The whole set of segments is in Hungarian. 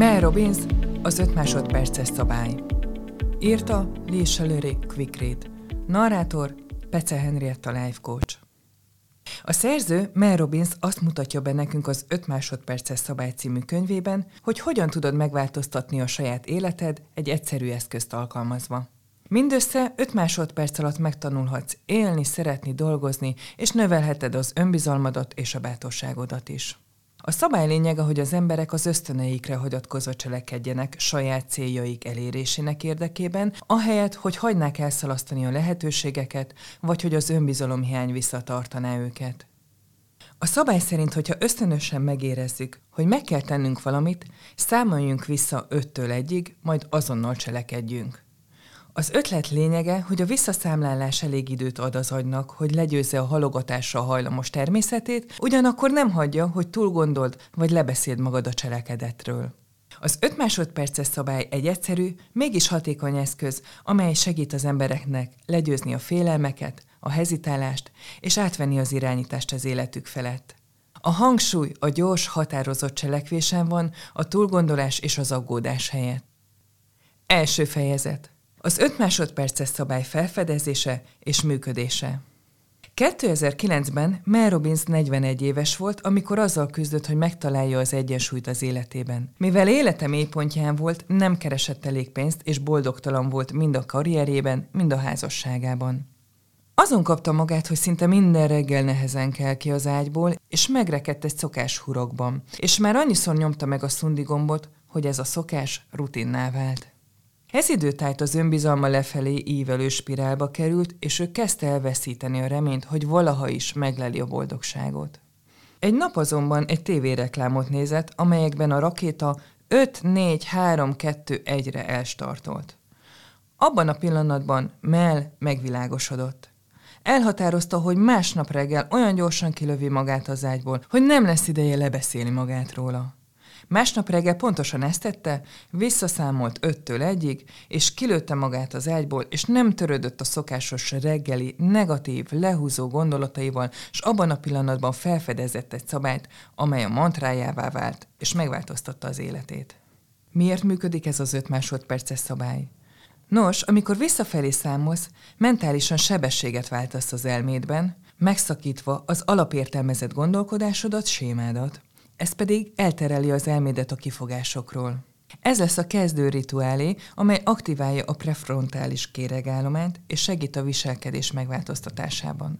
Mel Robbins, az 5 másodperces szabály. Írta Lisa Lurie Quick Read. Narrátor Pece Henrietta Life Coach. A szerző Mel Robbins azt mutatja be nekünk az 5 másodperces szabály című könyvében, hogy hogyan tudod megváltoztatni a saját életed egy egyszerű eszközt alkalmazva. Mindössze 5 másodperc alatt megtanulhatsz élni, szeretni, dolgozni, és növelheted az önbizalmadat és a bátorságodat is. A szabály lényege, hogy az emberek az ösztöneikre hagyatkozva cselekedjenek saját céljaik elérésének érdekében, ahelyett, hogy hagynák elszalasztani a lehetőségeket, vagy hogy az önbizalomhiány visszatartaná őket. A szabály szerint, hogyha ösztönösen megérezzük, hogy meg kell tennünk valamit, számoljunk vissza 5-től 1-ig, majd azonnal cselekedjünk. Az ötlet lényege, hogy a visszaszámlálás elég időt ad az agynak, hogy legyőzze a halogatásra hajlamos természetét, ugyanakkor nem hagyja, hogy túl gondold vagy lebeszéld magad a cselekedetről. Az 5 másodperces szabály egy egyszerű, mégis hatékony eszköz, amely segít az embereknek legyőzni a félelmeket, a hezitálást és átvenni az irányítást az életük felett. A hangsúly a gyors, határozott cselekvésen van, a túlgondolás és az aggódás helyett. Első fejezet. Az 5 másodperces szabály felfedezése és működése. 2009-ben Mel Robbins 41 éves volt, amikor azzal küzdött, hogy megtalálja az egyensúlyt az életében. Mivel élete mélypontján volt, nem keresett elég pénzt, és boldogtalan volt mind a karrierében, mind a házasságában. Azon kapta magát, hogy szinte minden reggel nehezen kell ki az ágyból, és megrekedt egy szokás hurokban. És már annyiszor nyomta meg a szundi gombot, hogy ez a szokás rutinná vált. Ez időtájt az önbizalma lefelé ívelő spirálba került, és ő kezdte elveszíteni a reményt, hogy valaha is megleli a boldogságot. Egy nap azonban egy tévéreklámot nézett, amelyekben a rakéta 5-4-3-2-1-re elstartolt. Abban a pillanatban Mel megvilágosodott. Elhatározta, hogy másnap reggel olyan gyorsan kilövi magát az ágyból, hogy nem lesz ideje lebeszélni magát róla. Másnap reggel pontosan ezt tette, visszaszámolt öttől egyig, és kilőtte magát az ágyból, és nem törődött a szokásos reggeli, negatív, lehúzó gondolataival, és abban a pillanatban felfedezett egy szabályt, amely a mantrájává vált, és megváltoztatta az életét. Miért működik ez az öt másodperces szabály? Nos, amikor visszafelé számolsz, mentálisan sebességet váltasz az elmédben, megszakítva az alapértelmezett gondolkodásodat, sémádat ez pedig eltereli az elmédet a kifogásokról. Ez lesz a kezdő rituálé, amely aktiválja a prefrontális kéregállományt és segít a viselkedés megváltoztatásában.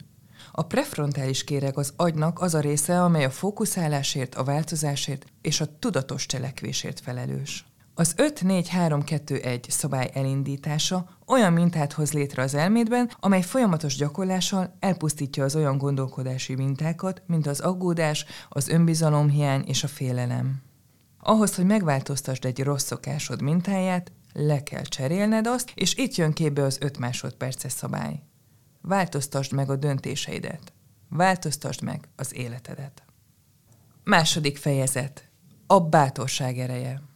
A prefrontális kéreg az agynak az a része, amely a fókuszálásért, a változásért és a tudatos cselekvésért felelős. Az 5-4-3-2-1 szabály elindítása olyan mintát hoz létre az elmédben, amely folyamatos gyakorlással elpusztítja az olyan gondolkodási mintákat, mint az aggódás, az önbizalomhiány és a félelem. Ahhoz, hogy megváltoztasd egy rossz szokásod mintáját, le kell cserélned azt, és itt jön képbe az 5 másodperces szabály. Változtasd meg a döntéseidet. Változtasd meg az életedet. Második fejezet. A bátorság ereje.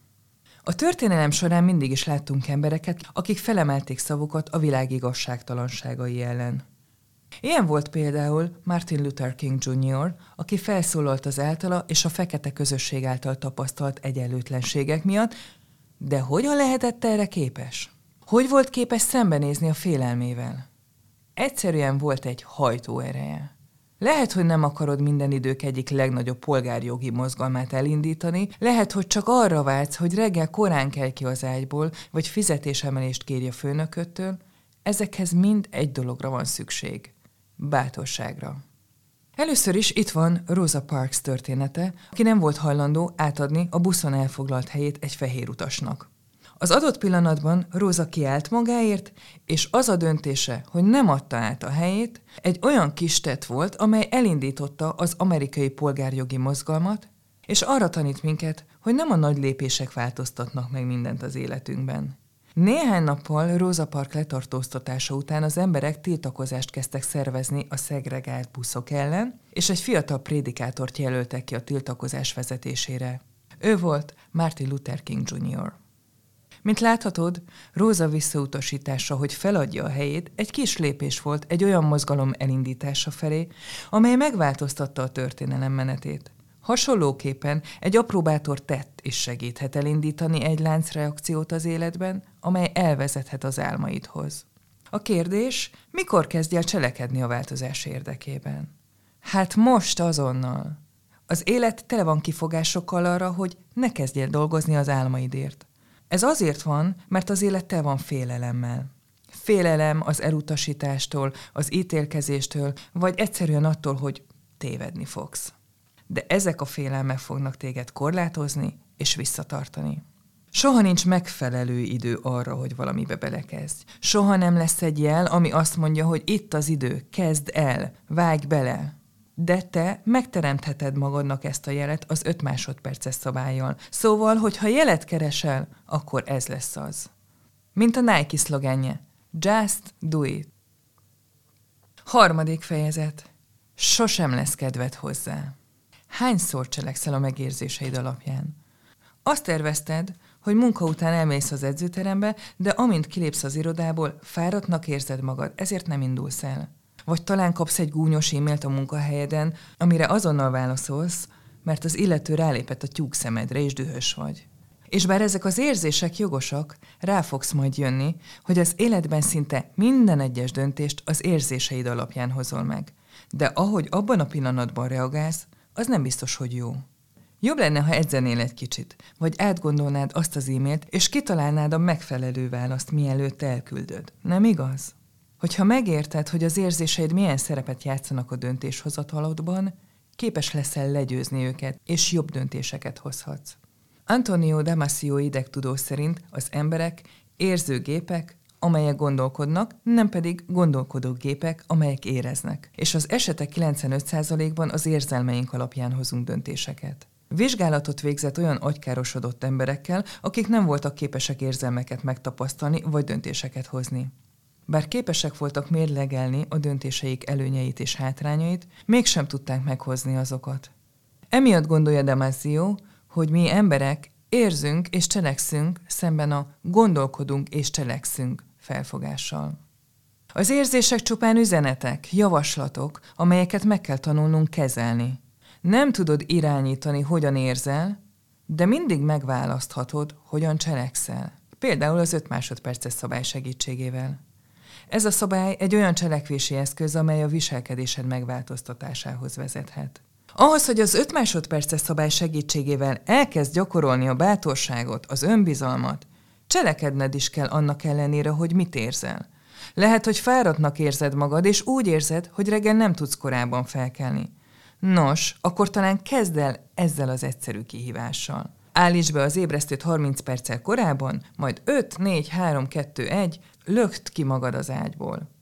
A történelem során mindig is láttunk embereket, akik felemelték szavukat a világ igazságtalanságai ellen. Ilyen volt például Martin Luther King Jr., aki felszólalt az általa és a fekete közösség által tapasztalt egyenlőtlenségek miatt, de hogyan lehetett erre képes? Hogy volt képes szembenézni a félelmével? Egyszerűen volt egy hajtóereje. Lehet, hogy nem akarod minden idők egyik legnagyobb polgárjogi mozgalmát elindítani, lehet, hogy csak arra vágysz, hogy reggel korán kell ki az ágyból, vagy fizetésemelést kérj a főnököttől, ezekhez mind egy dologra van szükség. Bátorságra. Először is itt van Rosa Parks története, aki nem volt hajlandó átadni a buszon elfoglalt helyét egy fehér utasnak. Az adott pillanatban Róza kiállt magáért, és az a döntése, hogy nem adta át a helyét, egy olyan kis tett volt, amely elindította az amerikai polgárjogi mozgalmat, és arra tanít minket, hogy nem a nagy lépések változtatnak meg mindent az életünkben. Néhány nappal Róza Park letartóztatása után az emberek tiltakozást kezdtek szervezni a szegregált buszok ellen, és egy fiatal prédikátort jelöltek ki a tiltakozás vezetésére. Ő volt Martin Luther King Jr. Mint láthatod, Róza visszautasítása, hogy feladja a helyét, egy kis lépés volt egy olyan mozgalom elindítása felé, amely megváltoztatta a történelem menetét. Hasonlóképpen egy apró bátor tett is segíthet elindítani egy láncreakciót az életben, amely elvezethet az álmaidhoz. A kérdés, mikor kezdj el cselekedni a változás érdekében? Hát most azonnal. Az élet tele van kifogásokkal arra, hogy ne kezdjél dolgozni az álmaidért. Ez azért van, mert az élet tele van félelemmel. Félelem az elutasítástól, az ítélkezéstől, vagy egyszerűen attól, hogy tévedni fogsz. De ezek a félelmek fognak téged korlátozni és visszatartani. Soha nincs megfelelő idő arra, hogy valamibe belekezdj. Soha nem lesz egy jel, ami azt mondja, hogy itt az idő, kezd el, vágj bele. De te megteremtheted magadnak ezt a jelet az 5 másodperces szabályjal. Szóval, hogyha jelet keresel, akkor ez lesz az. Mint a Nike szlogenje. Just do it. Harmadik fejezet. Sosem lesz kedved hozzá. Hányszor cselekszel a megérzéseid alapján? Azt tervezted, hogy munka után elmész az edzőterembe, de amint kilépsz az irodából, fáradtnak érzed magad, ezért nem indulsz el. Vagy talán kapsz egy gúnyos e-mailt a munkahelyeden, amire azonnal válaszolsz, mert az illető rálépett a tyúk szemedre, és dühös vagy. És bár ezek az érzések jogosak, rá fogsz majd jönni, hogy az életben szinte minden egyes döntést az érzéseid alapján hozol meg. De ahogy abban a pillanatban reagálsz, az nem biztos, hogy jó. Jobb lenne, ha edzenél egy kicsit, vagy átgondolnád azt az e-mailt, és kitalálnád a megfelelő választ, mielőtt elküldöd. Nem igaz? Hogyha megérted, hogy az érzéseid milyen szerepet játszanak a döntéshozatalodban, képes leszel legyőzni őket, és jobb döntéseket hozhatsz. Antonio Damasio idegtudó szerint az emberek érzőgépek, amelyek gondolkodnak, nem pedig gondolkodó gépek, amelyek éreznek. És az esetek 95%-ban az érzelmeink alapján hozunk döntéseket. Vizsgálatot végzett olyan agykárosodott emberekkel, akik nem voltak képesek érzelmeket megtapasztalni vagy döntéseket hozni. Bár képesek voltak mérlegelni a döntéseik előnyeit és hátrányait, mégsem tudták meghozni azokat. Emiatt gondolja Damasio, hogy mi emberek érzünk és cselekszünk szemben a gondolkodunk és cselekszünk felfogással. Az érzések csupán üzenetek, javaslatok, amelyeket meg kell tanulnunk kezelni. Nem tudod irányítani, hogyan érzel, de mindig megválaszthatod, hogyan cselekszel. Például az 5 másodperces szabály segítségével. Ez a szabály egy olyan cselekvési eszköz, amely a viselkedésed megváltoztatásához vezethet. Ahhoz, hogy az 5 másodperces szabály segítségével elkezd gyakorolni a bátorságot, az önbizalmat, cselekedned is kell annak ellenére, hogy mit érzel. Lehet, hogy fáradtnak érzed magad, és úgy érzed, hogy reggel nem tudsz korábban felkelni. Nos, akkor talán kezd el ezzel az egyszerű kihívással. Állíts be az ébresztőt 30 perccel korábban, majd 5, 4, 3, 2, 1, lökt ki magad az ágyból.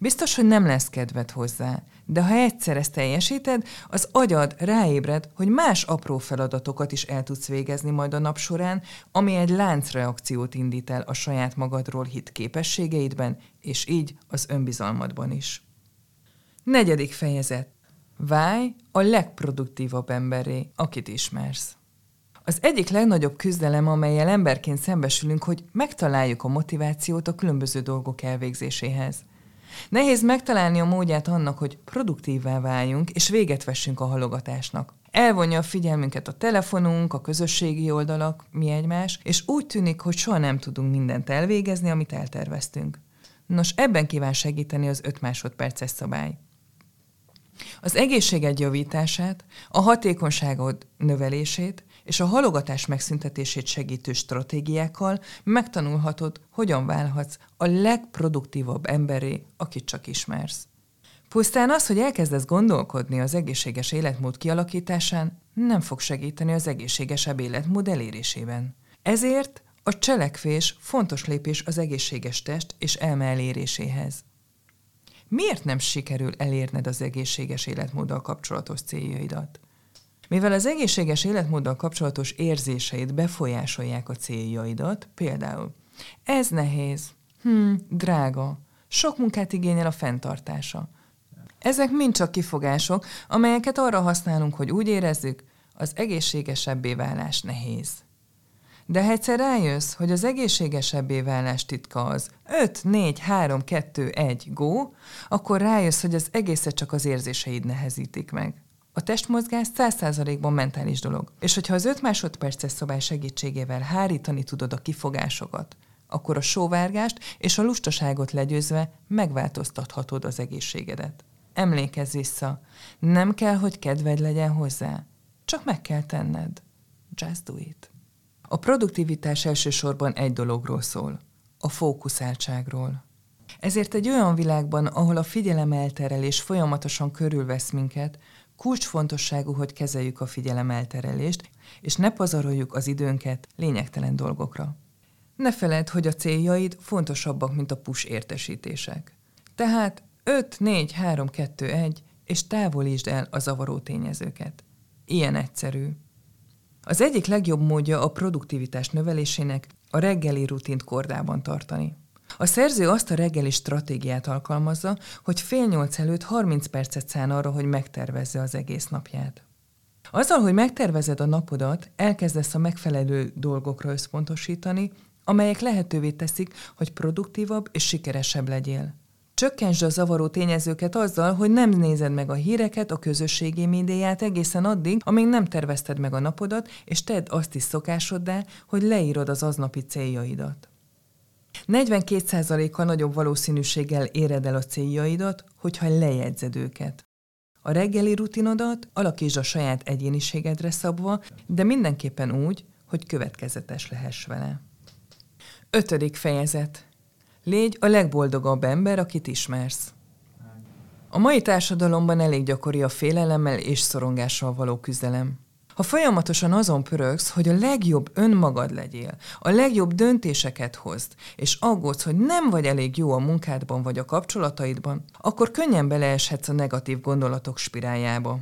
Biztos, hogy nem lesz kedved hozzá, de ha egyszer ezt teljesíted, az agyad ráébred, hogy más apró feladatokat is el tudsz végezni majd a nap során, ami egy láncreakciót indít el a saját magadról hit képességeidben, és így az önbizalmadban is. Negyedik fejezet. Válj a legproduktívabb emberré, akit ismersz. Az egyik legnagyobb küzdelem, amelyel emberként szembesülünk, hogy megtaláljuk a motivációt a különböző dolgok elvégzéséhez. Nehéz megtalálni a módját annak, hogy produktívvá váljunk, és véget vessünk a halogatásnak. Elvonja a figyelmünket a telefonunk, a közösségi oldalak, mi egymás, és úgy tűnik, hogy soha nem tudunk mindent elvégezni, amit elterveztünk. Nos, ebben kíván segíteni az 5 másodperces szabály. Az egészséged javítását, a hatékonyságod növelését és a halogatás megszüntetését segítő stratégiákkal megtanulhatod, hogyan válhatsz a legproduktívabb emberé, akit csak ismersz. Pusztán az, hogy elkezdesz gondolkodni az egészséges életmód kialakításán, nem fog segíteni az egészségesebb életmód elérésében. Ezért a cselekvés fontos lépés az egészséges test és elme eléréséhez. Miért nem sikerül elérned az egészséges életmóddal kapcsolatos céljaidat? Mivel az egészséges életmóddal kapcsolatos érzéseid befolyásolják a céljaidat, például ez nehéz, hm, drága, sok munkát igényel a fenntartása. Ezek mind csak kifogások, amelyeket arra használunk, hogy úgy érezzük, az egészségesebbé válás nehéz. De ha egyszer rájössz, hogy az egészségesebbé válás titka az 5, 4, 3, 2, 1, go, akkor rájössz, hogy az egészet csak az érzéseid nehezítik meg. A testmozgás 100%-ban mentális dolog. És hogyha az 5 másodperces szabály segítségével hárítani tudod a kifogásokat, akkor a sóvárgást és a lustaságot legyőzve megváltoztathatod az egészségedet. Emlékezz vissza, nem kell, hogy kedved legyen hozzá, csak meg kell tenned. Just do it. A produktivitás elsősorban egy dologról szól, a fókuszáltságról. Ezért egy olyan világban, ahol a figyelem elterelés folyamatosan körülvesz minket, kulcsfontosságú, hogy kezeljük a figyelem elterelést, és ne pazaroljuk az időnket lényegtelen dolgokra. Ne feledd, hogy a céljaid fontosabbak, mint a push értesítések. Tehát 5, 4, 3, 2, 1, és távolítsd el a zavaró tényezőket. Ilyen egyszerű. Az egyik legjobb módja a produktivitás növelésének a reggeli rutint kordában tartani. A szerző azt a reggeli stratégiát alkalmazza, hogy fél nyolc előtt 30 percet szán arra, hogy megtervezze az egész napját. Azzal, hogy megtervezed a napodat, elkezdesz a megfelelő dolgokra összpontosítani, amelyek lehetővé teszik, hogy produktívabb és sikeresebb legyél. Csökkentsd a zavaró tényezőket azzal, hogy nem nézed meg a híreket, a közösségi médiát egészen addig, amíg nem tervezted meg a napodat, és tedd azt is szokásoddá, hogy leírod az aznapi céljaidat. 42%-kal nagyobb valószínűséggel éred el a céljaidat, hogyha lejegyzed őket. A reggeli rutinodat alakítsd a saját egyéniségedre szabva, de mindenképpen úgy, hogy következetes lehess vele. Ötödik fejezet. Légy a legboldogabb ember, akit ismersz. A mai társadalomban elég gyakori a félelemmel és szorongással való küzdelem. Ha folyamatosan azon pörögsz, hogy a legjobb önmagad legyél, a legjobb döntéseket hozd, és aggódsz, hogy nem vagy elég jó a munkádban vagy a kapcsolataidban, akkor könnyen beleeshetsz a negatív gondolatok spiráljába.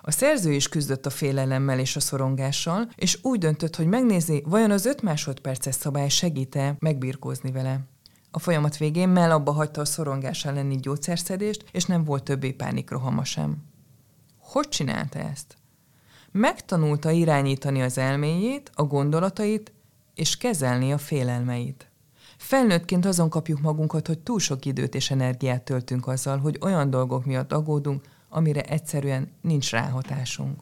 A szerző is küzdött a félelemmel és a szorongással, és úgy döntött, hogy megnézi, vajon az 5 másodperces szabály segít-e megbirkózni vele. A folyamat végén Mel abba hagyta a szorongás elleni gyógyszerszedést, és nem volt többé pánikrohama sem. Hogy csinálta ezt? Megtanulta irányítani az elméjét, a gondolatait, és kezelni a félelmeit. Felnőttként azon kapjuk magunkat, hogy túl sok időt és energiát töltünk azzal, hogy olyan dolgok miatt aggódunk, amire egyszerűen nincs ráhatásunk.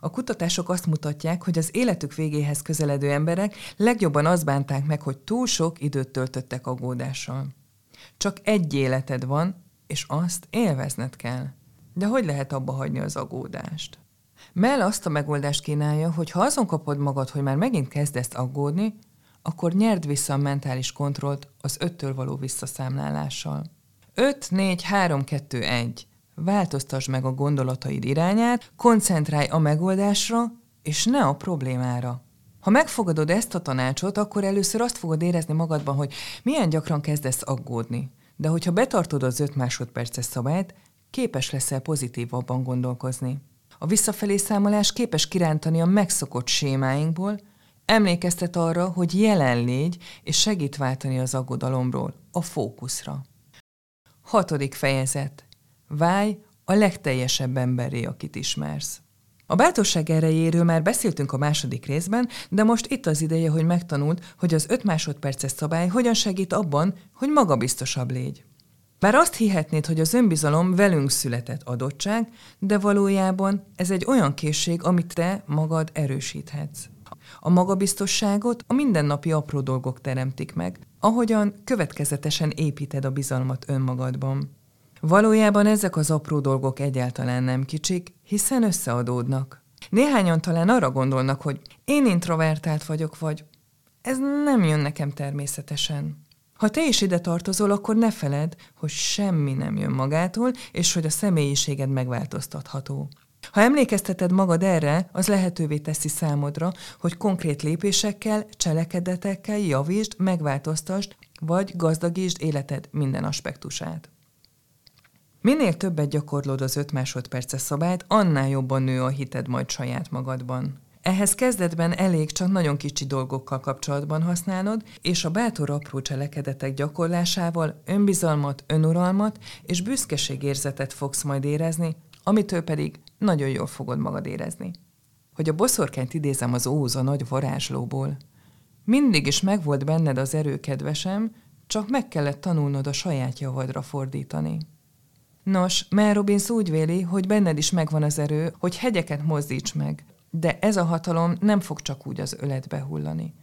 A kutatások azt mutatják, hogy az életük végéhez közeledő emberek legjobban azt bánták meg, hogy túl sok időt töltöttek aggódással. Csak egy életed van, és azt élvezned kell. De hogy lehet abba hagyni az aggódást? Mel azt a megoldást kínálja, hogy ha azon kapod magad, hogy már megint kezdesz aggódni, akkor nyerd vissza a mentális kontrollt az öttől való visszaszámlálással. 5, 4, 3, 2, 1. Változtasd meg a gondolataid irányát, koncentrálj a megoldásra, és ne a problémára. Ha megfogadod ezt a tanácsot, akkor először azt fogod érezni magadban, hogy milyen gyakran kezdesz aggódni. De hogyha betartod az 5 másodperces szabályt, képes leszel pozitívabban gondolkozni. A visszafelé számolás képes kirántani a megszokott sémáinkból, emlékeztet arra, hogy jelen légy, és segít váltani az aggodalomról, a fókuszra. Hatodik fejezet. Válj a legteljesebb emberré, akit ismersz. A bátorság erejéről már beszéltünk a második részben, de most itt az ideje, hogy megtanuld, hogy az 5 másodperces szabály hogyan segít abban, hogy magabiztosabb légy. Bár azt hihetnéd, hogy az önbizalom velünk született adottság, de valójában ez egy olyan készség, amit te magad erősíthetsz. A magabiztosságot a mindennapi apró dolgok teremtik meg, ahogyan következetesen építed a bizalmat önmagadban. Valójában ezek az apró dolgok egyáltalán nem kicsik, hiszen összeadódnak. Néhányan talán arra gondolnak, hogy én introvertált vagyok, vagy ez nem jön nekem természetesen. Ha te is ide tartozol, akkor ne feled, hogy semmi nem jön magától, és hogy a személyiséged megváltoztatható. Ha emlékezteted magad erre, az lehetővé teszi számodra, hogy konkrét lépésekkel, cselekedetekkel javítsd, megváltoztasd, vagy gazdagítsd életed minden aspektusát. Minél többet gyakorlod az 5 másodperces szabályt, annál jobban nő a hited majd saját magadban. Ehhez kezdetben elég csak nagyon kicsi dolgokkal kapcsolatban használnod, és a bátor apró cselekedetek gyakorlásával önbizalmat, önuralmat és büszkeségérzetet fogsz majd érezni, amitől pedig nagyon jól fogod magad érezni. Hogy a boszorkányt idézem az Óz a nagy varázslóból. Mindig is megvolt benned az erő, kedvesem, csak meg kellett tanulnod a saját javadra fordítani. Nos, Mel Robbins úgy véli, hogy benned is megvan az erő, hogy hegyeket mozdíts meg, de ez a hatalom nem fog csak úgy az öletbe hullani.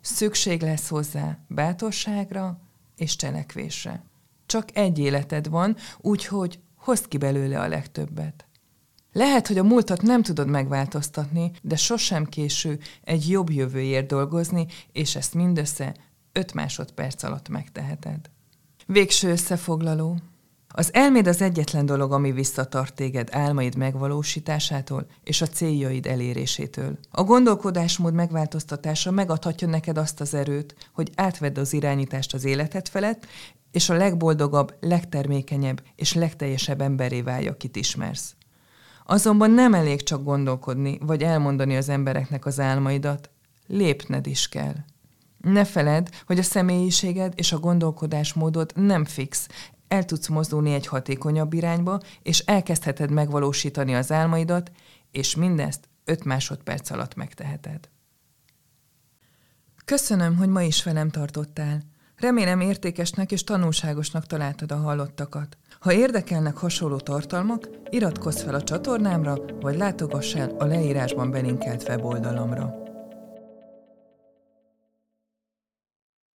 Szükség lesz hozzá bátorságra és cselekvésre. Csak egy életed van, úgyhogy hozd ki belőle a legtöbbet. Lehet, hogy a múltat nem tudod megváltoztatni, de sosem késő egy jobb jövőért dolgozni, és ezt mindössze 5 másodperc alatt megteheted. Végső összefoglaló. Az elméd az egyetlen dolog, ami visszatart téged álmaid megvalósításától és a céljaid elérésétől. A gondolkodásmód megváltoztatása megadhatja neked azt az erőt, hogy átvedd az irányítást az életed felett, és a legboldogabb, legtermékenyebb és legteljesebb emberé válj, akit ismersz. Azonban nem elég csak gondolkodni, vagy elmondani az embereknek az álmaidat, lépned is kell. Ne feled, hogy a személyiséged és a gondolkodásmódod nem fix, el tudsz mozdulni egy hatékonyabb irányba, és elkezdheted megvalósítani az álmaidat, és mindezt 5 másodperc alatt megteheted. Köszönöm, hogy ma is velem tartottál. Remélem értékesnek és tanulságosnak találtad a hallottakat. Ha érdekelnek hasonló tartalmak, iratkozz fel a csatornámra, vagy látogass el a leírásban belinkelt weboldalamra.